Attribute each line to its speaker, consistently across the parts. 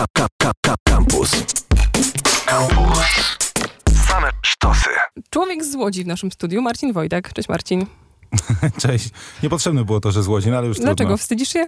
Speaker 1: Kap, kap, kap, kap, kampus. Kampus. Same sztosy.
Speaker 2: Człowiek z Łodzi w naszym studiu, Marcin Wojdak. Cześć Marcin.
Speaker 3: Cześć. Niepotrzebne było to, że z Łodzi, no ale już
Speaker 2: Dlaczego?
Speaker 3: trudno.
Speaker 2: Wstydzisz się?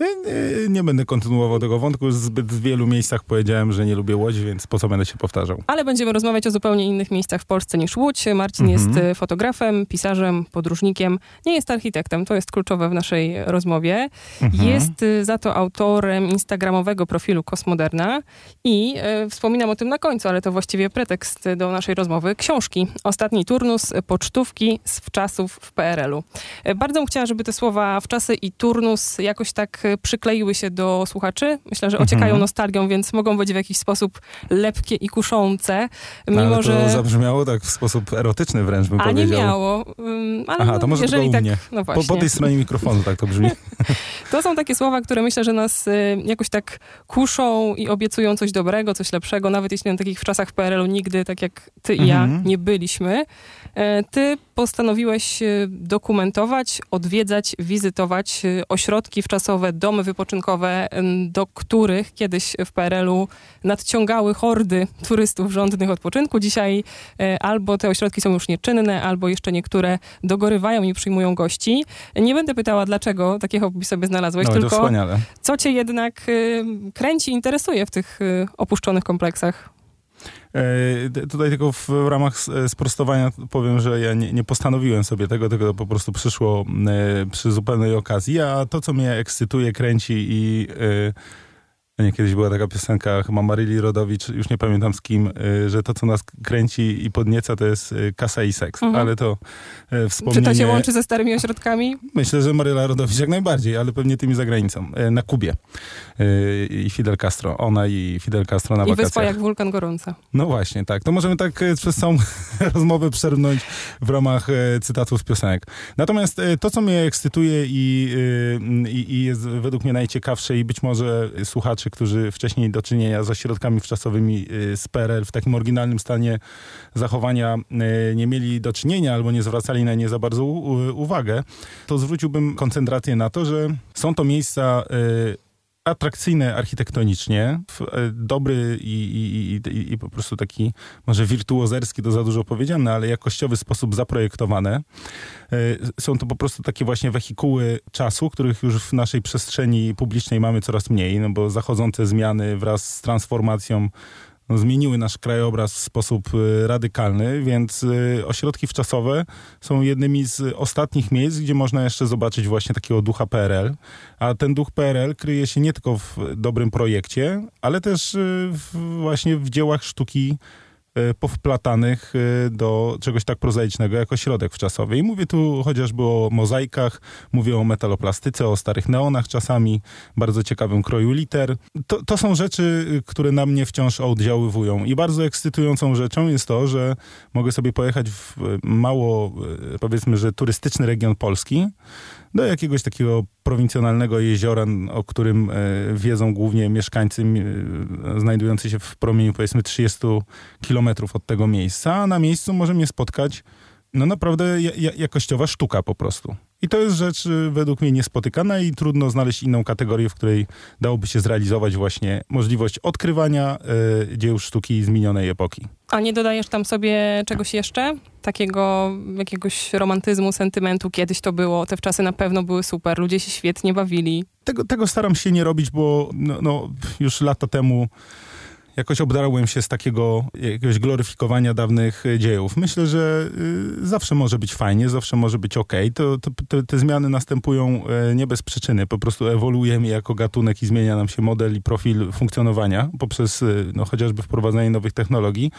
Speaker 3: Nie, nie, nie będę kontynuował tego wątku. Już w zbyt wielu miejscach powiedziałem, że nie lubię Łodzi, więc po co będę się powtarzał.
Speaker 2: Ale będziemy rozmawiać o zupełnie innych miejscach w Polsce niż Łódź. Marcin
Speaker 3: Mhm.
Speaker 2: jest e, fotografem, pisarzem, podróżnikiem. Nie jest architektem, to jest kluczowe w naszej rozmowie.
Speaker 3: Mhm.
Speaker 2: Jest e, za to autorem instagramowego profilu Kosmoderna i e, wspominam o tym na końcu, ale to właściwie pretekst do naszej rozmowy. Książki. Ostatni turnus, e, pocztówki z wczasów w PRL-u. E, Bardzo bym chciała, żeby te słowa wczasy i turnus jakoś tak e, przykleiły się do słuchaczy. Myślę, że ociekają
Speaker 3: Mhm.
Speaker 2: nostalgią, więc mogą być w jakiś sposób lepkie i kuszące.
Speaker 3: No,
Speaker 2: Mimo,
Speaker 3: ale to
Speaker 2: że...
Speaker 3: zabrzmiało tak w sposób erotyczny wręcz bym
Speaker 2: A nie
Speaker 3: powiedział.
Speaker 2: miało. Ym, Ale
Speaker 3: Aha,
Speaker 2: no,
Speaker 3: to może
Speaker 2: jeżeli tak, no
Speaker 3: Po, po tej stronie mikrofonu tak to brzmi.
Speaker 2: To są takie słowa, które myślę, że nas y, jakoś tak kuszą i obiecują coś dobrego, coś lepszego, nawet jeśli na takich w czasach PRL-u nigdy, tak jak ty i ja,
Speaker 3: Mhm.
Speaker 2: nie byliśmy. E, Ty postanowiłeś y, dokumentować, odwiedzać, wizytować y, ośrodki wczasowe, domy wypoczynkowe, do których kiedyś w PRL-u nadciągały hordy turystów żądnych odpoczynku. Dzisiaj e, albo te ośrodki są już nieczynne, albo jeszcze niektóre dogorywają i przyjmują gości. Nie będę pytała, dlaczego takie hobby sobie znalazłeś,
Speaker 3: No
Speaker 2: tylko
Speaker 3: wspaniale.
Speaker 2: co cię jednak kręci, interesuje w tych y, opuszczonych kompleksach?
Speaker 3: E, tutaj tylko w ramach e, sprostowania powiem, że ja nie, nie postanowiłem sobie tego, tylko to po prostu przyszło e, przy zupełnej okazji, a to, co mnie ekscytuje, kręci i nie, kiedyś była taka piosenka, chyba Maryli Rodowicz, już nie pamiętam z kim, e, że to, co nas kręci i podnieca, to jest e, kasa i seks.
Speaker 2: Mhm.
Speaker 3: Ale to e,
Speaker 2: Czy
Speaker 3: wspomnienie...
Speaker 2: to się łączy ze starymi ośrodkami?
Speaker 3: Myślę, że Maryla Rodowicz jak najbardziej, ale pewnie tymi za granicą. E, Na Kubie. E, I Fidel Castro. Ona i Fidel Castro na
Speaker 2: I wyspa
Speaker 3: wakacjach.
Speaker 2: jak wulkan gorąca.
Speaker 3: No właśnie, tak. To możemy tak e, przez całą rozmowę przerwnąć w ramach cytatów z piosenek. Natomiast to, co mnie ekscytuje i, i, i jest według mnie najciekawsze i być może którzy wcześniej do czynienia z ośrodkami wczasowymi e, z PRL w takim oryginalnym stanie zachowania e, nie mieli do czynienia albo nie zwracali na nie za bardzo uwagę, to zwróciłbym koncentrację na to, że są to miejsca atrakcyjne architektonicznie, e, dobry i, i, i, i po prostu taki może wirtuozerski, to za dużo powiedziane, ale jakościowy sposób zaprojektowane. E, Są to po prostu takie właśnie wehikuły czasu, których już w naszej przestrzeni publicznej mamy coraz mniej, no bo zachodzące zmiany wraz z transformacją no, zmieniły nasz krajobraz w sposób e, radykalny, więc e, ośrodki wczasowe są jednymi z ostatnich miejsc, gdzie można jeszcze zobaczyć właśnie takiego ducha PRL. A ten duch PRL kryje się nie tylko w dobrym projekcie, ale też e, w, właśnie w dziełach sztuki powplatanych e, do czegoś tak prozaicznego jak ośrodek wczasowy. I mówię tu chociażby o mozaikach, mówię o metaloplastyce, o starych neonach czasami, bardzo ciekawym kroju liter. To, to są rzeczy, y, które na mnie wciąż oddziaływują. I bardzo ekscytującą rzeczą jest to, że mogę sobie pojechać w y, mało, y, powiedzmy, że turystyczny region Polski, do jakiegoś takiego prowincjonalnego jeziora, o którym e, wiedzą głównie mieszkańcy e, znajdujący się w promieniu powiedzmy 30 kilometrów od tego miejsca, a na miejscu może mnie spotkać no naprawdę ja, ja, jakościowa sztuka po prostu. I to jest rzecz y, według mnie niespotykana i trudno znaleźć inną kategorię, w której dałoby się zrealizować właśnie możliwość odkrywania y, dzieł sztuki z minionej epoki.
Speaker 2: A nie dodajesz tam sobie czegoś jeszcze? Takiego jakiegoś romantyzmu, sentymentu? Kiedyś to było, te wczasy na pewno były super, ludzie się świetnie bawili.
Speaker 3: Tego, tego staram się nie robić, bo no, no, już lata temu jakoś obdarłem się z takiego jakiegoś gloryfikowania dawnych y, dziejów. Myślę, że y, zawsze może być fajnie, zawsze może być ok. To, to, to, te zmiany następują y, nie bez przyczyny. Po prostu ewoluujemy jako gatunek i zmienia nam się model i profil funkcjonowania poprzez no, chociażby wprowadzanie nowych technologii.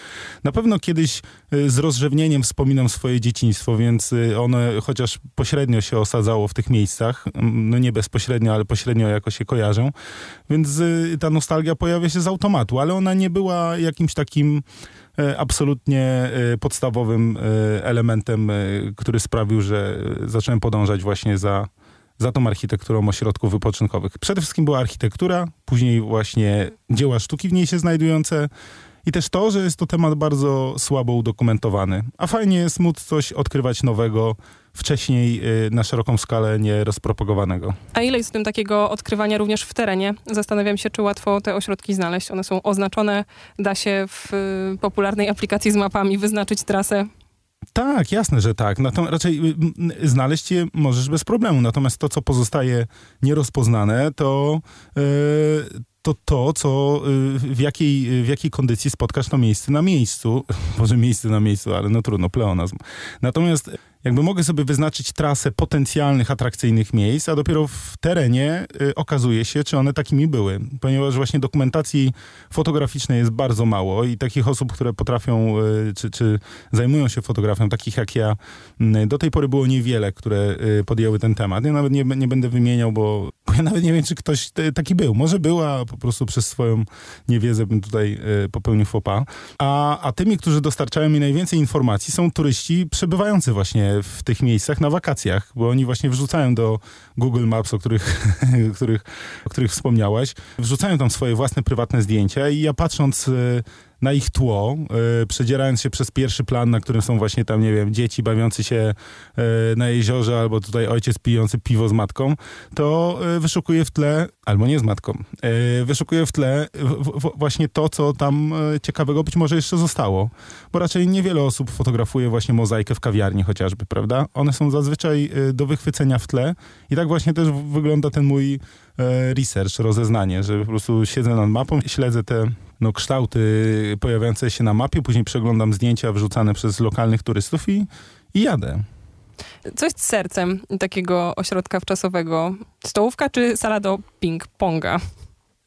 Speaker 3: Na pewno kiedyś z rozrzewnieniem wspominam swoje dzieciństwo, więc ono chociaż pośrednio się osadzało w tych miejscach, no nie bezpośrednio, ale pośrednio jakoś się kojarzą, więc ta nostalgia pojawia się z automatu, ale ona nie była jakimś takim e, absolutnie e, podstawowym e, elementem, który sprawił, że zacząłem podążać właśnie za, za tą architekturą ośrodków wypoczynkowych. Przede wszystkim była architektura, później właśnie dzieła sztuki w niej się znajdujące i też to, że jest to temat bardzo słabo udokumentowany. A fajnie jest móc coś odkrywać nowego, wcześniej y, na szeroką skalę nie rozpropagowanego.
Speaker 2: A ile jest w tym takiego odkrywania również w terenie? Zastanawiam się, czy łatwo te ośrodki znaleźć. One są oznaczone, da się w y, popularnej aplikacji z mapami wyznaczyć trasę.
Speaker 3: Tak, jasne, że tak. Natomiast raczej y, znaleźć je możesz bez problemu. Natomiast to, co pozostaje nierozpoznane, to, yy, to to, co, y, w jakiej, w jakiej kondycji spotkasz to miejsce na miejscu. Może miejsce na miejscu, ale no trudno, pleonazm. Natomiast jakby mogę sobie wyznaczyć trasę potencjalnych atrakcyjnych miejsc, a dopiero w terenie y, okazuje się, czy one takimi były. Ponieważ właśnie dokumentacji fotograficznej jest bardzo mało i takich osób, które potrafią, y, czy, czy zajmują się fotografią, takich jak ja, y, do tej pory było niewiele, które y, podjęły ten temat. Ja nawet nie, nie będę wymieniał, bo ja nawet nie wiem, czy ktoś t- taki był. Może był, a po prostu przez swoją niewiedzę bym tutaj y, popełnił fopa. A, a tymi, którzy dostarczają mi najwięcej informacji są turyści przebywający właśnie w tych miejscach na wakacjach, bo oni właśnie wrzucają do Google Maps, o których, których, o których wspomniałaś, wrzucają tam swoje własne prywatne zdjęcia i ja patrząc y, na ich tło, y, przedzierając się przez pierwszy plan, na którym są właśnie tam, nie wiem, dzieci bawiący się y, na jeziorze, albo tutaj ojciec pijący piwo z matką, to y, wyszukuję w tle, albo nie z matką, y, wyszukuję w tle w, w, właśnie to, co tam y, ciekawego być może jeszcze zostało. Bo raczej niewiele osób fotografuje właśnie mozaikę w kawiarni chociażby, prawda? One są zazwyczaj do wychwycenia w tle i tak właśnie też wygląda ten mój research, rozeznanie, że po prostu siedzę nad mapą, śledzę te no, kształty pojawiające się na mapie, później przeglądam zdjęcia wrzucane przez lokalnych turystów i, i jadę.
Speaker 2: Co jest sercem takiego ośrodka wczasowego? Stołówka czy sala do ping-ponga?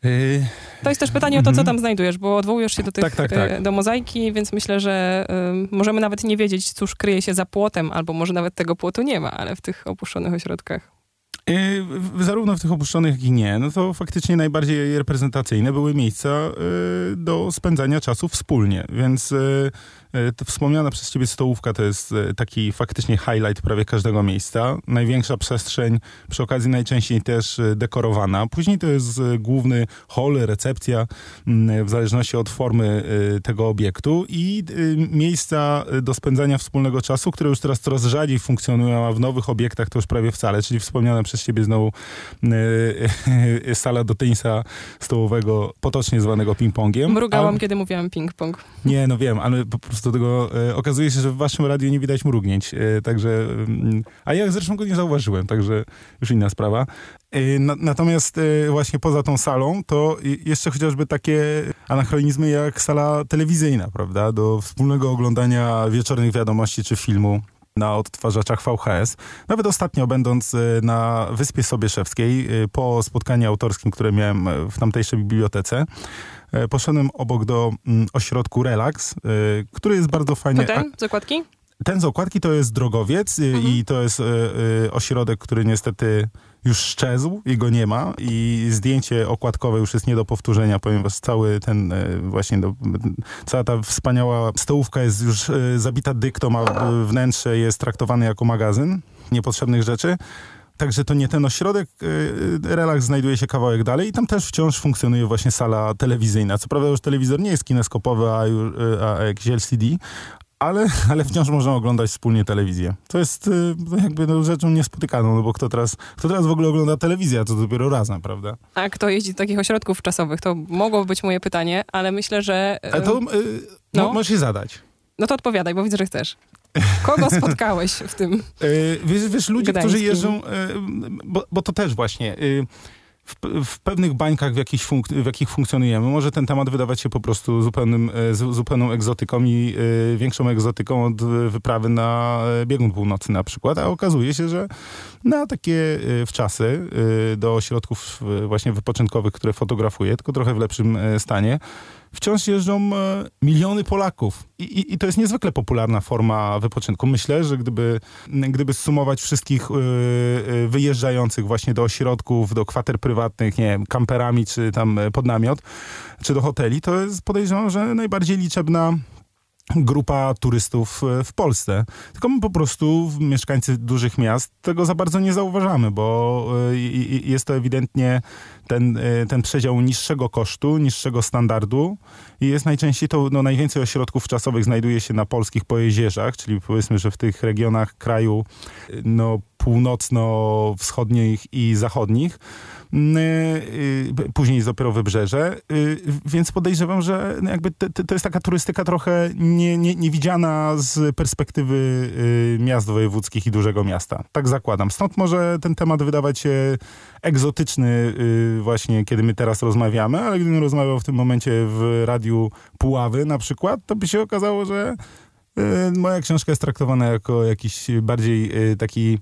Speaker 3: Yy,
Speaker 2: To jest też pytanie o to, co
Speaker 3: Mhm.
Speaker 2: tam znajdujesz, bo odwołujesz się do tych,
Speaker 3: Tak, tak, tak.
Speaker 2: e, do mozaiki, więc myślę, że y, możemy nawet nie wiedzieć, cóż kryje się za płotem, albo może nawet tego płotu nie ma, ale w tych opuszczonych ośrodkach.
Speaker 3: Yy, zarówno w tych opuszczonych, jak i nie, no to faktycznie najbardziej reprezentacyjne były miejsca yy, do spędzania czasu wspólnie, więc yy, wspomniana przez ciebie stołówka to jest yy, taki faktycznie highlight prawie każdego miejsca. Największa przestrzeń, przy okazji najczęściej też yy, dekorowana. Później to jest główny hall, recepcja, w zależności od formy tego obiektu i miejsca do spędzania wspólnego czasu, które już teraz coraz rzadziej funkcjonują, a w nowych obiektach to już prawie wcale, czyli wspomniana przez ciebie znowu sala do tenisa stołowego, potocznie zwanego ping-pongiem.
Speaker 2: Mrugałam,
Speaker 3: A-
Speaker 2: kiedy mówiłam ping-pong.
Speaker 3: nie, no wiem, ale po prostu tego e, okazuje się, że w waszym radiu nie widać mrugnięć, e, także, mm, a ja zresztą go nie zauważyłem, także już inna sprawa. E, na, natomiast e, właśnie poza tą salą, to jeszcze chociażby takie anachronizmy jak sala telewizyjna, prawda, do wspólnego oglądania wieczornych wiadomości czy filmu na odtwarzaczach VHS. Nawet ostatnio, będąc e, na Wyspie Sobieszewskiej, po spotkaniu autorskim, które miałem w tamtejszej bibliotece, poszedłem obok do mm, ośrodku Relax, e, który jest bardzo fajnie...
Speaker 2: To ten? Zakładki?
Speaker 3: Ten z okładki to jest drogowiec y,
Speaker 2: Mhm.
Speaker 3: i to jest y, ośrodek, który niestety już szczezł i go nie ma i zdjęcie okładkowe już jest nie do powtórzenia, ponieważ cały ten właśnie do, cała ta wspaniała stołówka jest już zabita dyktą, a wnętrze jest traktowane jako magazyn niepotrzebnych rzeczy. Także to nie ten ośrodek, y, y, relaks znajduje się kawałek dalej i tam też wciąż funkcjonuje właśnie sala telewizyjna. Co prawda już telewizor nie jest kineskopowy, a, y, a jakiś LCD, ale, ale wciąż można oglądać wspólnie telewizję. To jest no jakby no, rzeczą niespotykaną, no bo kto teraz, kto teraz w ogóle ogląda telewizję, to dopiero razem, prawda?
Speaker 2: A kto jeździ do takich ośrodków czasowych? To mogło być moje pytanie, ale myślę, że...
Speaker 3: A to y,
Speaker 2: no.
Speaker 3: no. możesz je zadać.
Speaker 2: No to odpowiadaj, bo widzę, że chcesz. Kogo spotkałeś w tym?
Speaker 3: Y, wiesz, wiesz, ludzie, którzy
Speaker 2: Gdańskim.
Speaker 3: jeżdżą, y, bo, bo to też właśnie... Y, w, w pewnych bańkach, w, jakich w jakich funkcjonujemy, może ten temat wydawać się po prostu zupełnym, e, zu- zupełną egzotyką i e, większą egzotyką od e, wyprawy na e, biegun północny na przykład, a okazuje się, że na takie e, wczasy e, do ośrodków e, właśnie wypoczynkowych, które fotografuję, tylko trochę w lepszym e, stanie, wciąż jeżdżą e, miliony Polaków. I, i, I to jest niezwykle popularna forma wypoczynku. Myślę, że gdyby, gdyby sumować wszystkich e, e, wyjeżdżających właśnie do ośrodków, do kwater prywatnych, nie wiem, kamperami, czy tam pod namiot, czy do hoteli, to jest podejrzewam, że najbardziej liczebna grupa turystów e, w Polsce. Tylko my po prostu, mieszkańcy dużych miast, tego za bardzo nie zauważamy, bo e, jest to ewidentnie ten, e, ten przedział niższego kosztu, niższego standardu i jest najczęściej to, no najwięcej ośrodków czasowych znajduje się na polskich pojezierzach, czyli powiedzmy, że w tych regionach kraju no, północno-wschodnich i zachodnich. Y, y, później dopiero wybrzeże, y, więc podejrzewam, że jakby to jest taka turystyka trochę nie, nie, niewidziana z perspektywy miast wojewódzkich i dużego miasta. Tak zakładam. Stąd może ten temat wydawać się egzotyczny właśnie, kiedy my teraz rozmawiamy, ale gdybym rozmawiał w tym momencie w radiu Puławy na przykład, to by się okazało, że Moja książka jest traktowana jako jakiś bardziej taki,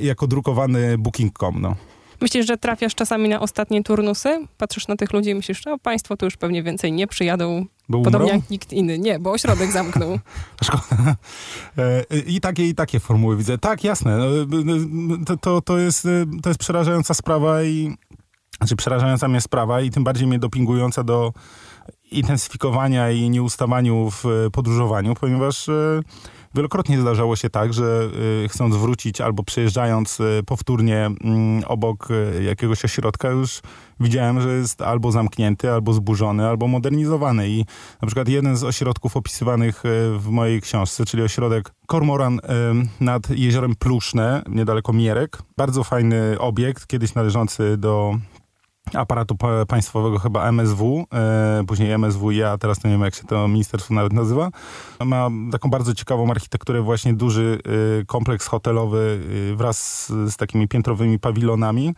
Speaker 3: jako drukowany booking.com, no.
Speaker 2: Myślisz, że trafiasz czasami na ostatnie turnusy? Patrzysz na tych ludzi i myślisz, że państwo tu już pewnie więcej nie przyjadą. Bo Podobnie jak nikt inny. Nie, bo ośrodek zamknął.
Speaker 3: Szkoda. E, I takie, i takie formuły widzę. Tak, jasne. No, to, to, to, jest, to jest przerażająca sprawa i znaczy przerażająca mnie sprawa i tym bardziej mnie dopingująca do intensyfikowania i nieustawaniu w podróżowaniu, ponieważ e, Wielokrotnie zdarzało się tak, że y, chcąc wrócić albo przejeżdżając y, powtórnie mm, obok y, jakiegoś ośrodka już widziałem, że jest albo zamknięty, albo zburzony, albo modernizowany. I na przykład jeden z ośrodków opisywanych w mojej książce, czyli ośrodek Kormoran nad jeziorem Pluszne, niedaleko Mierek. Bardzo fajny obiekt, kiedyś należący do aparatu państwowego, chyba MSW, e, później MSWiA, teraz nie wiem jak się to ministerstwo nawet nazywa. Ma taką bardzo ciekawą architekturę, właśnie duży e, kompleks hotelowy e, wraz z, takimi piętrowymi pawilonami.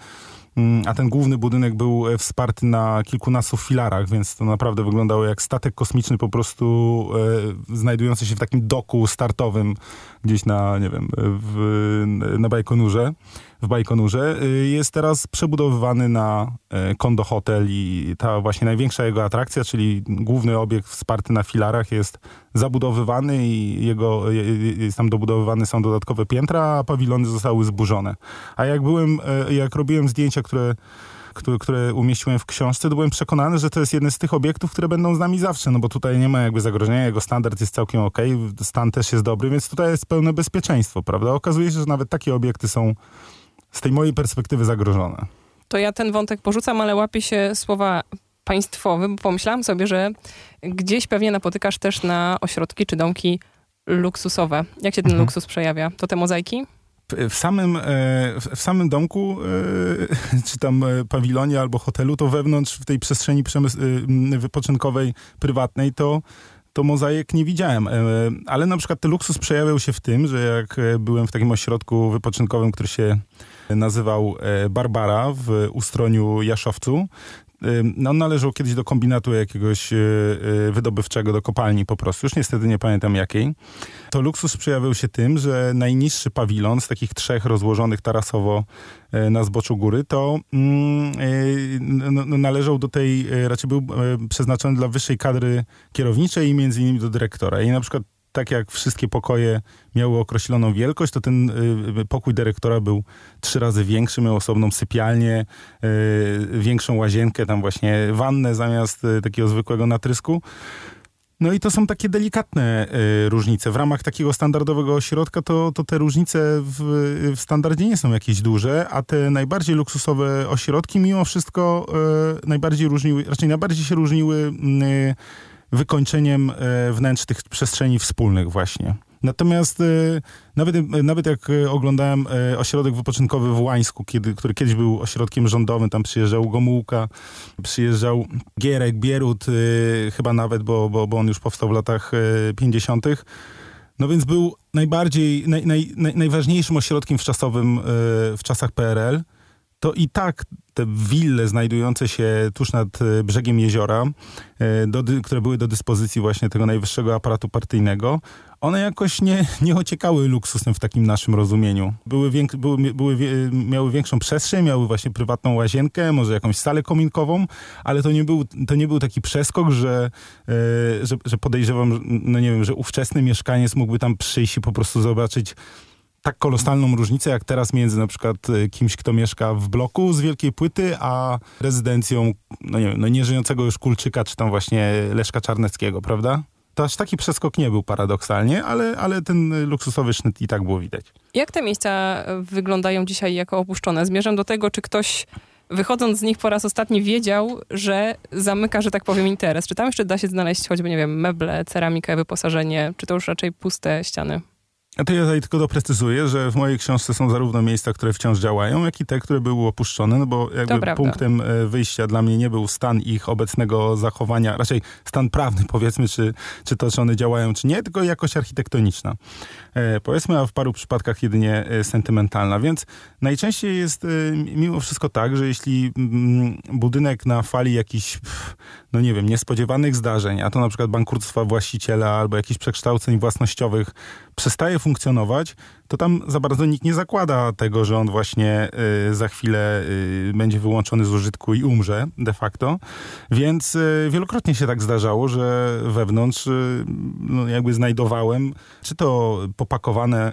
Speaker 3: Mm, a ten główny budynek był wsparty na kilkunastu filarach, więc to naprawdę wyglądało jak statek kosmiczny po prostu znajdujący się w takim doku startowym gdzieś na, nie wiem, w, na Bajkonurze w Bajkonurze, y, jest teraz przebudowywany na y, kondo hotel i ta właśnie największa jego atrakcja, czyli główny obiekt wsparty na filarach jest zabudowywany i jego, jest tam dobudowywane są dodatkowe piętra, a pawilony zostały zburzone. A jak byłem, jak robiłem zdjęcia, które które, które umieściłem w książce, to byłem przekonany, że to jest jeden z tych obiektów, które będą z nami zawsze, no bo tutaj nie ma jakby zagrożenia, jego standard jest całkiem ok, stan też jest dobry, więc tutaj jest pełne bezpieczeństwo, prawda? Okazuje się, że nawet takie obiekty są z tej mojej perspektywy zagrożone.
Speaker 2: To ja ten wątek porzucam, ale łapię się słowa państwowy, bo pomyślałam sobie, że gdzieś pewnie napotykasz też na ośrodki czy domki luksusowe. Jak się ten mhm. luksus przejawia? To te mozaiki?
Speaker 3: W samym, e, w samym domku, e, czy tam e, pawilonie albo hotelu, to wewnątrz w tej przestrzeni wypoczynkowej, prywatnej, to to mozaik nie widziałem. Ale na przykład ten luksus przejawiał się w tym, że jak byłem w takim ośrodku wypoczynkowym, który się nazywał e, Barbara w Ustroniu Jaszowcu. No, on należał kiedyś do kombinatu jakiegoś e, e, wydobywczego, do kopalni po prostu. Już niestety nie pamiętam jakiej. To luksus przejawiał się tym, że najniższy pawilon z takich trzech rozłożonych tarasowo na zboczu góry, to mm, należał do tej, raczej był przeznaczony dla wyższej kadry kierowniczej i między innymi do dyrektora. I na przykład tak jak wszystkie pokoje miały określoną wielkość, to ten y, pokój dyrektora był trzy razy większy, miał osobną sypialnię, y, większą łazienkę, tam właśnie wannę zamiast y, takiego zwykłego natrysku. No i to są takie delikatne y, różnice. W ramach takiego standardowego ośrodka to, to te różnice w, w, standardzie nie są jakieś duże, a te najbardziej luksusowe ośrodki mimo wszystko y, najbardziej różniły, raczej najbardziej się różniły y, wykończeniem e, wnętrz tych przestrzeni wspólnych właśnie. Natomiast e, nawet, e, nawet jak oglądałem ośrodek wypoczynkowy w Łańsku, kiedy, który kiedyś był ośrodkiem rządowym, tam przyjeżdżał Gomułka, przyjeżdżał Gierek, Bierut, chyba nawet, bo, bo, bo on już powstał w latach 50. No więc był najbardziej, naj, naj, naj, najważniejszym ośrodkiem wczasowym w czasach PRL to i tak te wille znajdujące się tuż nad e, brzegiem jeziora, e, do, które były do dyspozycji właśnie tego najwyższego aparatu partyjnego, one jakoś nie, nie ociekały luksusem w takim naszym rozumieniu. Były, wiek, były, były, miały większą przestrzeń, miały właśnie prywatną łazienkę, może jakąś salę kominkową, ale to nie był, to nie był taki przeskok, że, e, że, że podejrzewam, no nie wiem, że ówczesny mieszkaniec mógłby tam przyjść i po prostu zobaczyć tak kolosalną różnicę jak teraz między na przykład y, kimś, kto mieszka w bloku z wielkiej płyty, a rezydencją, no nie wiem, no nieżyjącego już Kulczyka, czy tam właśnie Leszka Czarneckiego, prawda? to aż taki przeskok nie był paradoksalnie, ale, ale ten luksusowy sznyt i tak było widać.
Speaker 2: Jak te miejsca wyglądają dzisiaj jako opuszczone? Zmierzam do tego, czy ktoś wychodząc z nich po raz ostatni wiedział, że zamyka, że tak powiem, interes. Czy tam jeszcze da się znaleźć choćby, nie wiem, meble, ceramikę, wyposażenie, czy to już raczej puste ściany?
Speaker 3: A to ja tutaj tylko doprecyzuję, że w mojej książce są zarówno miejsca, które wciąż działają, jak i te, które były opuszczone, no bo jakby punktem e, wyjścia dla mnie nie był stan ich obecnego zachowania, raczej stan prawny powiedzmy, czy, czy to, czy one działają, czy nie, tylko jakość architektoniczna. E, powiedzmy, a w paru przypadkach jedynie e, sentymentalna, więc najczęściej jest e, mimo wszystko tak, że jeśli mm, budynek na fali jakichś, no nie wiem, niespodziewanych zdarzeń, a to na przykład bankructwa właściciela albo jakichś przekształceń własnościowych przestaje funkcjonować, to tam za bardzo nikt nie zakłada tego, że on właśnie y, za chwilę y, będzie wyłączony z użytku i umrze de facto. Więc y, wielokrotnie się tak zdarzało, że wewnątrz y, no, jakby znajdowałem, czy to popakowane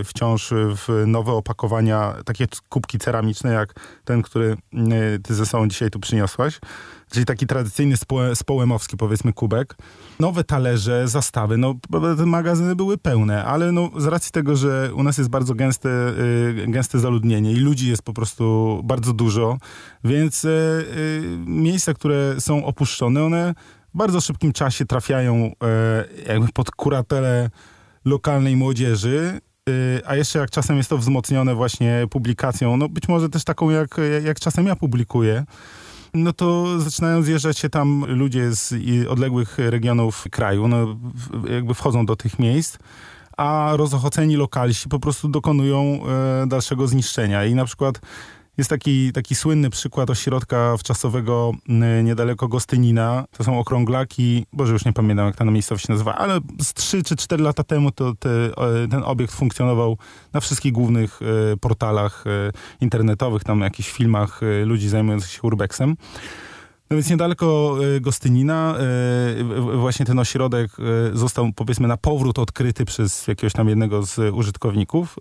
Speaker 3: y, wciąż w nowe opakowania, takie kubki ceramiczne, jak ten, który y, ty ze sobą dzisiaj tu przyniosłaś, czyli taki tradycyjny społemowski powiedzmy kubek. Nowe talerze, zastawy, no te magazyny były pełne, ale no z racji tego, że u nas jest bardzo gęste, y, gęste zaludnienie i ludzi jest po prostu bardzo dużo, więc y, y, miejsca, które są opuszczone, one w bardzo szybkim czasie trafiają jakby pod kuratelę lokalnej młodzieży, a jeszcze jak czasem jest to wzmocnione właśnie publikacją, no być może też taką jak, jak czasem ja publikuję, no to zaczynają zjeżdżać się tam ludzie z odległych regionów kraju, no jakby wchodzą do tych miejsc, a rozochoceni lokalsi po prostu dokonują e, dalszego zniszczenia. I na przykład jest taki, taki słynny przykład ośrodka wczasowego niedaleko Gostynina. To są okrąglaki, boże już nie pamiętam jak ta miejscowość się nazywa, ale z 3 czy 4 lata temu to te, ten obiekt funkcjonował na wszystkich głównych e, portalach e, internetowych, tam jakichś filmach ludzi zajmujących się urbexem. No więc niedaleko e, Gostynina e, właśnie ten ośrodek e, został powiedzmy na powrót odkryty przez jakiegoś tam jednego z użytkowników,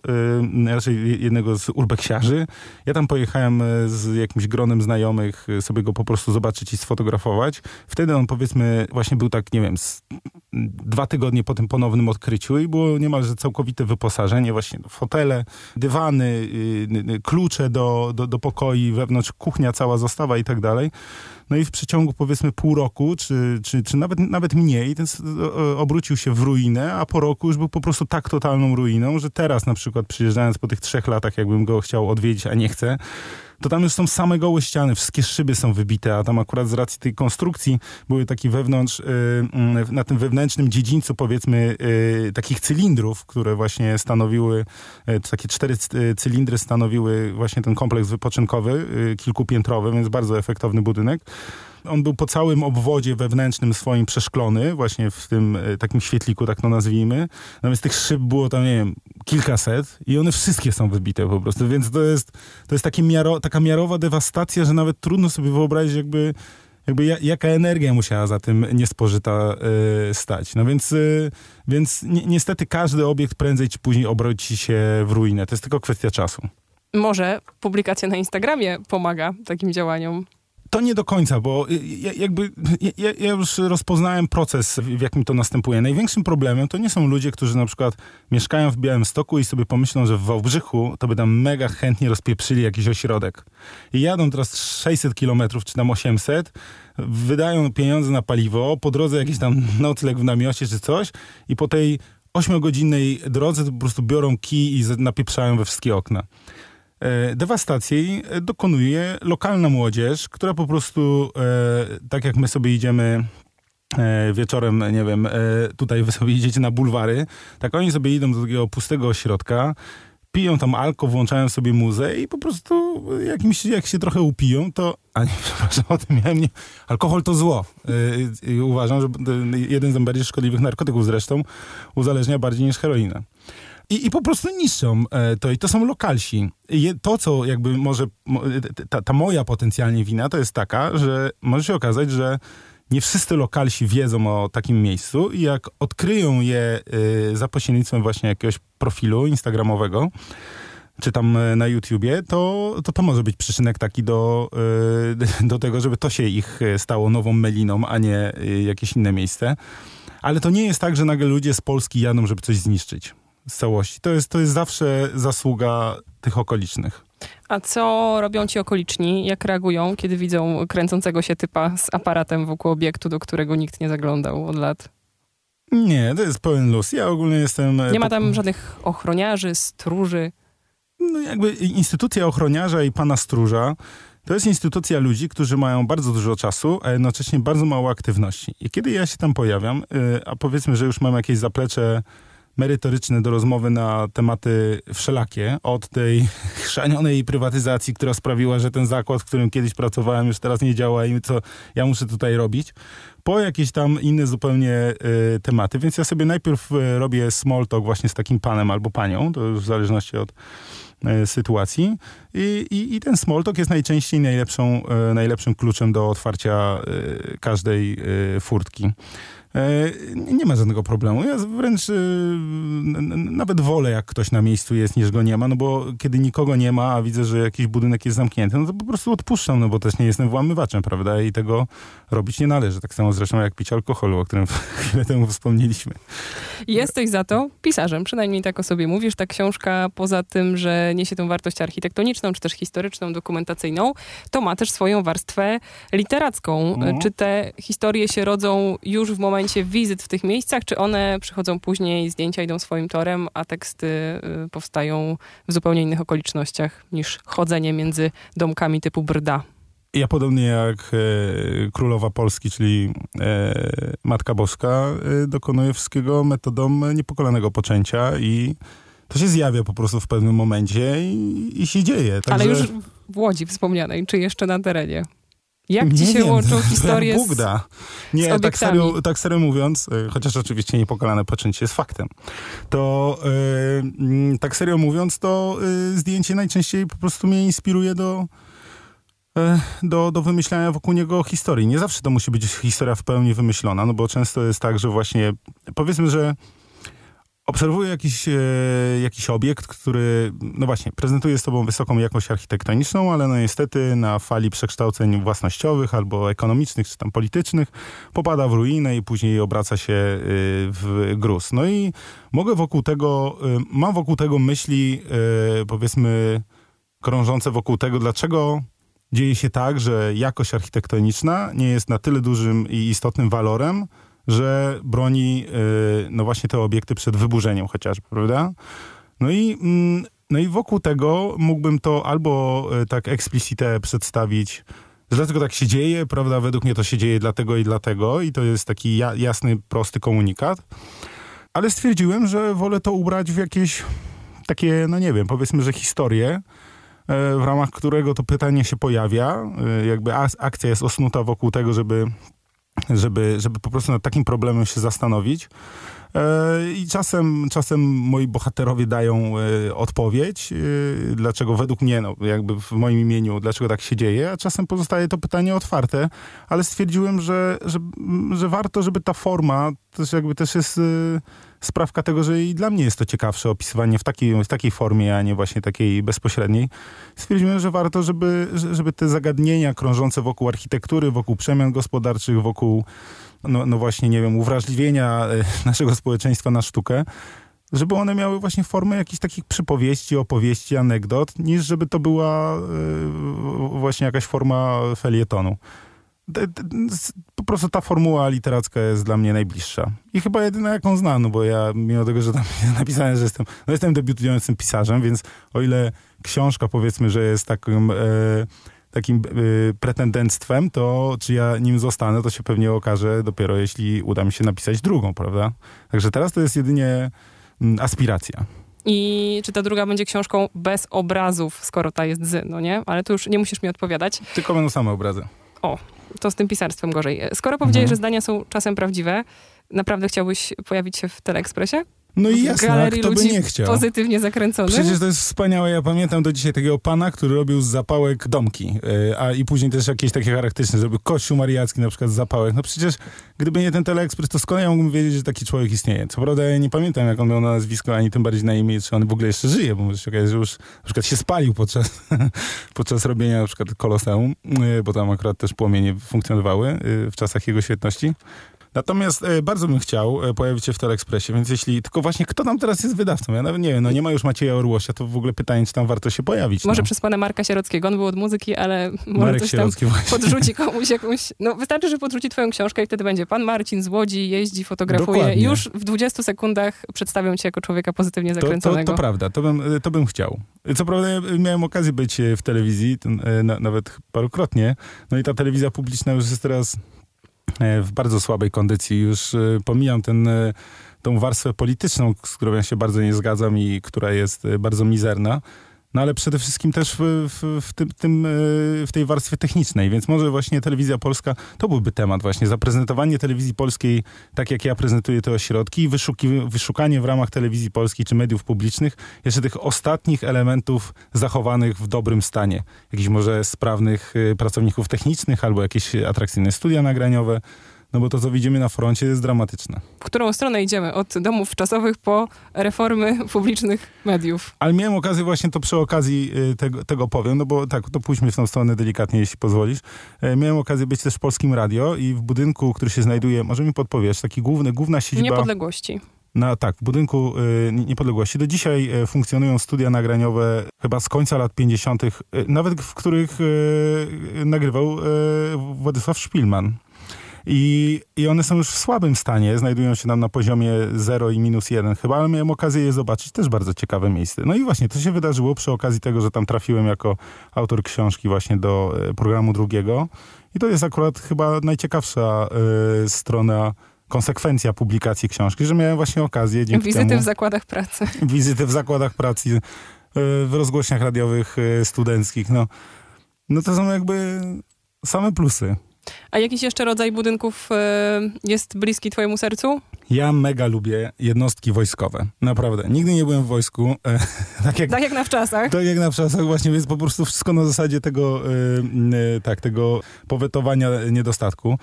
Speaker 3: raczej jednego z urbeksiarzy. Ja tam pojechałem z jakimś gronem znajomych sobie go po prostu zobaczyć i sfotografować. Wtedy on powiedzmy właśnie był tak, nie wiem, dwa tygodnie po tym ponownym odkryciu i było niemalże całkowite wyposażenie, właśnie fotele, dywany, y, y, klucze do, do, do pokoi, wewnątrz kuchnia cała zostawa i tak dalej. No i w przeciągu powiedzmy pół roku, czy, czy, czy nawet, nawet mniej, ten obrócił się w ruinę, a po roku już był po prostu tak totalną ruiną, że teraz na przykład przyjeżdżając po tych trzech latach, jakbym go chciał odwiedzić, a nie chcę, to tam już są same gołe ściany, wszystkie szyby są wybite, a tam akurat z racji tej konstrukcji były takie wewnątrz, y, mm, na tym wewnętrznym dziedzińcu powiedzmy y, takich cylindrów, które właśnie stanowiły, y, takie cztery cylindry stanowiły właśnie ten kompleks wypoczynkowy, kilkupiętrowy, więc bardzo efektowny budynek. On był po całym obwodzie wewnętrznym swoim przeszklony, właśnie w tym e, takim świetliku, tak to nazwijmy. Natomiast tych szyb było tam, nie wiem, kilkaset i one wszystkie są wybite po prostu, więc to jest, to jest takie miaro, taka miarowa dewastacja, że nawet trudno sobie wyobrazić jakby jakby jaka energia musiała za tym niespożyta y, stać. No więc, y, więc ni niestety każdy obiekt prędzej czy później obróci się w ruinę. To jest tylko kwestia czasu.
Speaker 2: Może publikacja na Instagramie pomaga takim działaniom.
Speaker 3: To nie do końca, bo jakby ja, ja, już rozpoznałem proces, w jakim to następuje. Największym problemem to nie są ludzie, którzy na przykład mieszkają w Białymstoku i sobie pomyślą, że w Wałbrzychu to by tam mega chętnie rozpieprzyli jakiś ośrodek. I jadą teraz 600 kilometrów, czy tam 800, wydają pieniądze na paliwo, po drodze jakiś tam nocleg w namiocie czy coś i po tej 8-godzinnej drodze po prostu biorą kij i napieprzają we wszystkie okna. E, dewastacji e, dokonuje lokalna młodzież, która po prostu, e, tak jak my sobie idziemy wieczorem, nie wiem, tutaj wy sobie idziecie na bulwary, tak oni sobie idą do takiego pustego ośrodka, piją tam alko, włączają sobie muzę i po prostu jakimś, jak się trochę upiją, to... A nie, przepraszam, o tym miałem nie... Alkohol to zło. Uważam, że jeden z najbardziej szkodliwych narkotyków zresztą uzależnia bardziej niż heroina. I, I po prostu niszczą e, to i to są lokalsi. I to, co jakby może, ta, ta moja potencjalnie wina, to jest taka, że może się okazać, że nie wszyscy lokalsi wiedzą o takim miejscu i jak odkryją je y, za pośrednictwem właśnie jakiegoś profilu instagramowego, czy tam e, na YouTubie, to, to to może być przyczynek taki do, do tego, żeby to się ich stało nową meliną, a nie jakieś inne miejsce. Ale to nie jest tak, że nagle ludzie z Polski jadą, żeby coś zniszczyć z całości. To jest, to jest zawsze zasługa tych okolicznych.
Speaker 2: A co robią ci okoliczni? Jak reagują, kiedy widzą kręcącego się typa z aparatem wokół obiektu, do którego nikt nie zaglądał od lat?
Speaker 3: Nie, to jest pełen luz. Ja ogólnie jestem...
Speaker 2: Nie ma tam żadnych ochroniarzy, stróży?
Speaker 3: No jakby instytucja ochroniarza i pana stróża to jest instytucja ludzi, którzy mają bardzo dużo czasu, a jednocześnie bardzo mało aktywności. I kiedy ja się tam pojawiam, y, a powiedzmy, że już mam jakieś zaplecze merytoryczne do rozmowy na tematy wszelakie, od tej chrzanionej prywatyzacji, która sprawiła, że ten zakład, w którym kiedyś pracowałem, już teraz nie działa i co ja muszę tutaj robić, po jakieś tam inne zupełnie y, tematy. Więc ja sobie najpierw y, robię small talk właśnie z takim panem albo panią, to już w zależności od y, sytuacji. I, i, I, ten small talk jest najczęściej najlepszą, y, najlepszym kluczem do otwarcia każdej furtki. E, nie ma żadnego problemu. Ja wręcz y, nawet wolę, jak ktoś na miejscu jest, niż go nie ma, no bo kiedy nikogo nie ma, a widzę, że jakiś budynek jest zamknięty, no to po prostu odpuszczam, no bo też nie jestem włamywaczem, prawda? I tego robić nie należy. Tak samo zresztą jak pić alkoholu, o którym chwilę temu wspomnieliśmy.
Speaker 2: Jesteś za to pisarzem, przynajmniej tak o sobie mówisz. Ta książka, poza tym, że niesie tą wartość architektoniczną, czy też historyczną, dokumentacyjną, to ma też swoją warstwę literacką. Mhm. Czy te historie się rodzą już w momencie momencie wizyt w tych miejscach, czy one przychodzą później, zdjęcia idą swoim torem, a teksty y, powstają w zupełnie innych okolicznościach niż chodzenie między domkami typu Brda?
Speaker 3: Ja podobnie jak e, królowa Polski, czyli e, Matka Boska, e, dokonuję wszystkiego metodą niepokolanego poczęcia i to się zjawia po prostu w pewnym momencie i, i się dzieje.
Speaker 2: Także... Ale już w Łodzi wspomnianej, czy jeszcze na terenie? Jak ci się wiem, łączą historie
Speaker 3: Bóg da. Nie, tak serio, tak serio mówiąc, e, chociaż oczywiście niepokalane poczęcie jest faktem, to yy, tak serio mówiąc, to yy, zdjęcie najczęściej po prostu mnie inspiruje do, yy, do, do wymyślania wokół niego historii. Nie zawsze to musi być historia w pełni wymyślona, no bo często jest tak, że właśnie powiedzmy, że obserwuję jakiś, e, jakiś obiekt, który, no właśnie, prezentuje sobą wysoką jakość architektoniczną, ale no niestety na fali przekształceń własnościowych albo ekonomicznych, czy tam politycznych, popada w ruinę i później obraca się e, w gruz. No i mogę wokół tego, e, mam wokół tego myśli, powiedzmy, krążące wokół tego, dlaczego dzieje się tak, że jakość architektoniczna nie jest na tyle dużym i istotnym walorem, że broni y, no właśnie te obiekty przed wyburzeniem chociażby, prawda? No i, mm, no i wokół tego mógłbym to albo y, tak explicite przedstawić, że dlatego tak się dzieje, prawda? Według mnie to się dzieje dlatego i dlatego i to jest taki jasny, prosty komunikat. Ale stwierdziłem, że wolę to ubrać w jakieś takie, no nie wiem, powiedzmy, że historię, y, w ramach którego to pytanie się pojawia. Jakby akcja jest osnuta wokół tego, żeby żeby, żeby po prostu nad takim problemem się zastanowić. E, I czasem, czasem moi bohaterowie dają e, odpowiedź, e, dlaczego według mnie, no, jakby w moim imieniu, dlaczego tak się dzieje, a czasem pozostaje to pytanie otwarte, ale stwierdziłem, że, że, że warto, żeby ta forma też jakby też jest sprawka tego, że i dla mnie jest to ciekawsze opisywanie w takiej, w takiej formie, a nie właśnie takiej bezpośredniej. Stwierdziłem, że warto, żeby, żeby te zagadnienia krążące wokół architektury, wokół przemian gospodarczych, wokół no, no właśnie, nie wiem, uwrażliwienia e, naszego społeczeństwa na sztukę, żeby one miały właśnie formę jakichś takich przypowieści, opowieści, anegdot, niż żeby to była e, właśnie jakaś forma felietonu. Po prostu ta formuła literacka jest dla mnie najbliższa. I chyba jedyna, jaką znam, no bo ja, mimo tego, że tam jest napisane, że jestem, no jestem debiutującym pisarzem, więc o ile książka, powiedzmy, że jest takim... E, takim y, pretendenctwem, to czy ja nim zostanę, to się pewnie okaże dopiero jeśli uda mi się napisać drugą, prawda? Także teraz to jest jedynie mm, aspiracja.
Speaker 2: I czy ta druga będzie książką bez obrazów, skoro ta jest z, no nie? Ale tu już nie musisz mi odpowiadać.
Speaker 3: Tylko będą same obrazy.
Speaker 2: O, to z tym pisarstwem gorzej. Skoro powiedziałeś, mhm. że zdania są czasem prawdziwe, naprawdę chciałbyś pojawić się w Teleekspresie?
Speaker 3: No i jasne, kto by nie chciał.
Speaker 2: pozytywnie zakręcony.
Speaker 3: Przecież to jest wspaniałe. Ja pamiętam do dzisiaj takiego pana, który robił z zapałek domki. Yy, a i później też jakieś takie charakterystyczne, żeby kościół mariacki na przykład z zapałek. No przecież gdyby nie ten teleekspres, to skąd ja mógłbym wiedzieć, że taki człowiek istnieje? Co prawda ja nie pamiętam, jak on miał na nazwisko, ani tym bardziej na imię, czy on w ogóle jeszcze żyje, bo może się okazać, że już na przykład się spalił podczas, podczas robienia na przykład koloseum, yy, bo tam akurat też płomienie funkcjonowały yy, w czasach jego świetności. Natomiast e, bardzo bym chciał e, pojawić się w Telekspresie, więc jeśli, tylko właśnie kto tam teraz jest wydawcą? Ja nawet nie wiem, no nie ma już Macieja Orłosia, to w ogóle pytanie, czy tam warto się pojawić.
Speaker 2: Może
Speaker 3: no.
Speaker 2: przez pana Marka Sierockiego, on był od muzyki, ale może
Speaker 3: Marek
Speaker 2: coś tam
Speaker 3: Sierocki właśnie.
Speaker 2: podrzuci komuś jakąś... No wystarczy, że podrzuci twoją książkę i wtedy będzie pan Marcin z Łodzi, jeździ, fotografuje
Speaker 3: Dokładnie.
Speaker 2: już w 20 sekundach przedstawią cię jako człowieka pozytywnie
Speaker 3: To, to,
Speaker 2: zakręconego.
Speaker 3: to prawda, to bym, to bym chciał. Co prawda miałem okazję być e, w telewizji, ten, e, na, nawet parokrotnie, no i ta telewizja publiczna już jest teraz e, w bardzo słabej kondycji. Już e, pomijam ten, e, tą warstwę polityczną, z którą ja się bardzo nie zgadzam i która jest e, bardzo mizerna. No ale przede wszystkim też w, w, w, tym, tym, e, w tej warstwie technicznej, więc może właśnie telewizja polska to byłby temat właśnie, zaprezentowanie telewizji polskiej tak jak ja prezentuję te ośrodki wyszuki, wyszukanie w ramach telewizji polskiej czy mediów publicznych jeszcze tych ostatnich elementów zachowanych w dobrym stanie. Jakichś może sprawnych y, pracowników technicznych albo jakieś atrakcyjne studia nagraniowe, no bo to co widzimy na froncie jest dramatyczne.
Speaker 2: W którą stronę idziemy? Od domów czasowych po reformy publicznych mediów.
Speaker 3: Ale miałem okazję właśnie to przy okazji y, tego, tego powiem, no bo tak, to pójdźmy w tą stronę delikatnie, jeśli pozwolisz. E, Miałem okazję być też w Polskim Radio i w budynku, który się znajduje, może mi podpowiesz, taki główny, główna siedziba...
Speaker 2: Niepodległości.
Speaker 3: Na, tak, w budynku y, Niepodległości. Do dzisiaj y, funkcjonują studia nagraniowe chyba z końca lat 50., y, nawet w których nagrywał Władysław Szpilman. I, I one są już w słabym stanie, znajdują się nam na poziomie 0 i minus 1 chyba, ale miałem okazję je zobaczyć, też bardzo ciekawe miejsce. No i właśnie, to się wydarzyło przy okazji tego, że tam trafiłem jako autor książki właśnie do y, programu drugiego. I to jest akurat chyba najciekawsza y, strona konsekwencja publikacji książki, że miałem właśnie okazję dzięki
Speaker 2: Wizyty
Speaker 3: temu
Speaker 2: w zakładach pracy.
Speaker 3: wizyty w zakładach pracy, y, w rozgłośniach radiowych studenckich. No, no to są jakby same plusy.
Speaker 2: A jakiś jeszcze rodzaj budynków e, jest bliski twojemu sercu?
Speaker 3: Ja mega lubię jednostki wojskowe. Naprawdę. Nigdy nie byłem w wojsku. E, tak jak
Speaker 2: Tak jak na wczasach.
Speaker 3: Tak jak na czasach właśnie, więc po prostu wszystko na zasadzie tego, y, tak, tego powetowania niedostatku.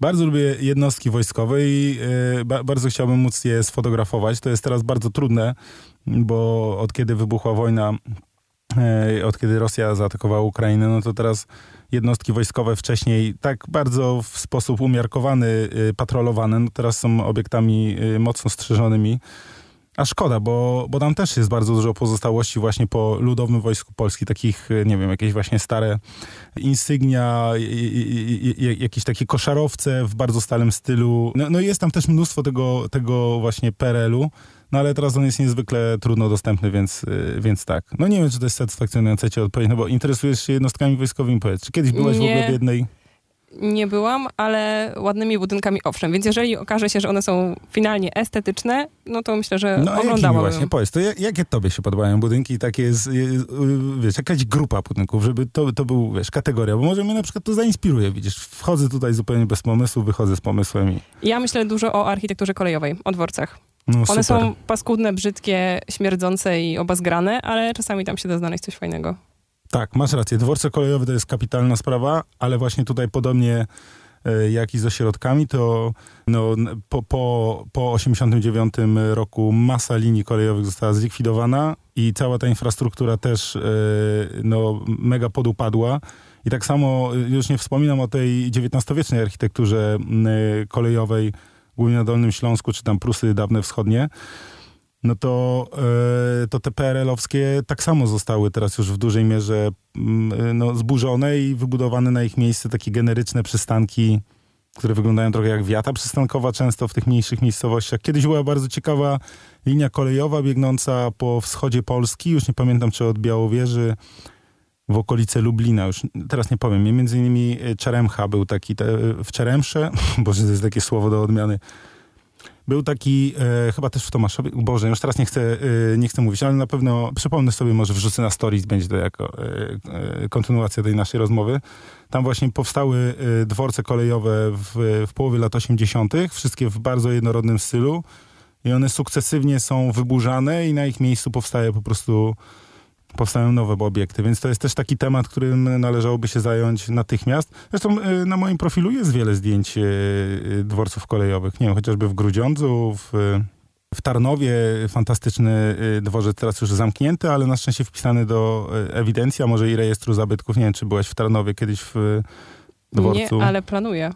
Speaker 3: Bardzo lubię jednostki wojskowe i ba, bardzo chciałbym móc je sfotografować. To jest teraz bardzo trudne, bo od kiedy wybuchła wojna, od kiedy Rosja zaatakowała Ukrainę, no to teraz jednostki wojskowe wcześniej tak bardzo w sposób umiarkowany y, patrolowane, no teraz są obiektami y, mocno strzeżonymi. A szkoda, bo, bo tam też jest bardzo dużo pozostałości właśnie po Ludowym Wojsku Polskim, takich, e, nie wiem, jakieś właśnie stare insygnia, jakieś takie koszarowce w bardzo starym stylu. No, no jest tam też mnóstwo tego, tego właśnie PRL-u, no ale teraz on jest niezwykle trudno dostępny, więc, e, więc tak. No nie wiem, czy to jest satysfakcjonujące cię odpowiedź, no bo interesujesz się jednostkami wojskowymi, powiedz. Czy kiedyś byłaś w
Speaker 2: Nie.
Speaker 3: ogóle w jednej?
Speaker 2: Nie byłam, ale ładnymi budynkami owszem. Więc jeżeli okaże się, że one są finalnie estetyczne, no to myślę, że
Speaker 3: No jakimi
Speaker 2: oglądałabym.
Speaker 3: właśnie, powiedz, to jak, jakie tobie się podobają budynki takie, z, y, y, wiesz, jakaś grupa budynków, żeby to, to był, wiesz, kategoria, bo może mnie na przykład to zainspiruje, widzisz, wchodzę tutaj zupełnie bez pomysłu, wychodzę z pomysłem i
Speaker 2: Ja myślę dużo o architekturze kolejowej, o dworcach.
Speaker 3: No
Speaker 2: One
Speaker 3: super.
Speaker 2: są paskudne, brzydkie, śmierdzące i obazgrane, ale czasami tam się da znaleźć coś fajnego.
Speaker 3: Tak, masz rację, dworce kolejowe to jest kapitalna sprawa, ale właśnie tutaj podobnie e, jak i z ośrodkami, to no, po, po, po 89 roku masa linii kolejowych została zlikwidowana i cała ta infrastruktura też e, no, mega podupadła. I tak samo, e, już nie wspominam o tej XIX-wiecznej architekturze kolejowej, głównie na Dolnym Śląsku, czy tam Prusy dawne wschodnie, no to, e, to te PRL-owskie tak samo zostały teraz już w dużej mierze mm, e, no, zburzone i wybudowane na ich miejsce takie generyczne przystanki, które wyglądają trochę jak wiata przystankowa często w tych mniejszych miejscowościach. Kiedyś była bardzo ciekawa linia kolejowa biegnąca po wschodzie Polski, już nie pamiętam czy od Białowieży, w okolice Lublina, już teraz nie powiem, między innymi e, Czeremcha był taki, te, w Czeremsze, boże to jest takie słowo do odmiany, był taki, e, chyba też w Tomaszowie, Boże, już teraz nie chcę, e, nie chcę mówić, ale na pewno przypomnę sobie, może wrzucę na stories, będzie to jako e, e, kontynuacja tej naszej rozmowy. Tam właśnie powstały e, dworce kolejowe w, w połowie lat 80., wszystkie w bardzo jednorodnym stylu i one sukcesywnie są wyburzane i na ich miejscu powstaje po prostu powstają nowe obiekty, więc to jest też taki temat, którym należałoby się zająć natychmiast. Zresztą e, na moim profilu jest wiele zdjęć e, e, dworców kolejowych, nie wiem, chociażby w Grudziądzu, w, w Tarnowie fantastyczny dworzec, teraz już zamknięty, ale na szczęście wpisany do ewidencji, a może i rejestru zabytków. Nie wiem, czy byłaś w Tarnowie kiedyś w dworcu.
Speaker 2: Nie, ale planuję.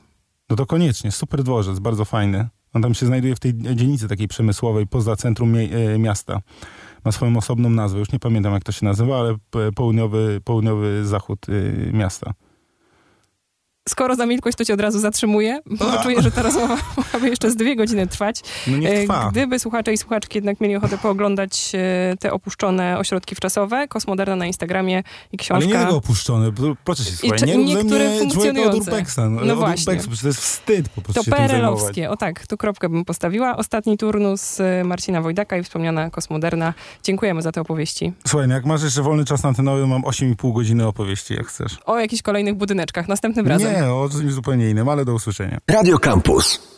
Speaker 3: No to koniecznie, super dworzec, bardzo fajny. On tam się znajduje w tej dzielnicy takiej przemysłowej, poza centrum miasta. Ma swoją osobną nazwę, już nie pamiętam jak to się nazywa, ale południowy, południowy zachód y, miasta.
Speaker 2: Skoro zamilkłeś, to cię od razu zatrzymuję, bo
Speaker 3: A.
Speaker 2: czuję, że ta rozmowa mogłaby jeszcze z dwie godziny trwać.
Speaker 3: No niech
Speaker 2: E,
Speaker 3: trwa.
Speaker 2: Gdyby słuchacze i słuchaczki jednak mieli ochotę pooglądać e, te opuszczone ośrodki wczasowe, Kosmoderna na Instagramie i
Speaker 3: Ale
Speaker 2: książka...
Speaker 3: nie tego opuszczone, proszę się słuchaj, nie
Speaker 2: niektóre
Speaker 3: od
Speaker 2: funkcjonujące.
Speaker 3: urbexa. No,
Speaker 2: No właśnie.
Speaker 3: urbexa, to jest wstyd po prostu
Speaker 2: To. PRL-owskie, o tak, tu kropkę bym postawiła. Ostatni turnus e, Marcina Wojdaka i wspomniana Kosmoderna. Dziękujemy za te opowieści.
Speaker 3: Słuchaj, no jak masz jeszcze wolny czas antenowy, mam 8,5 godziny opowieści, jak chcesz.
Speaker 2: O jakichś kolejnych budyneczkach, następnym razem.
Speaker 3: Nie, o czymś zupełnie innym, ale do usłyszenia.
Speaker 1: Radio Campus.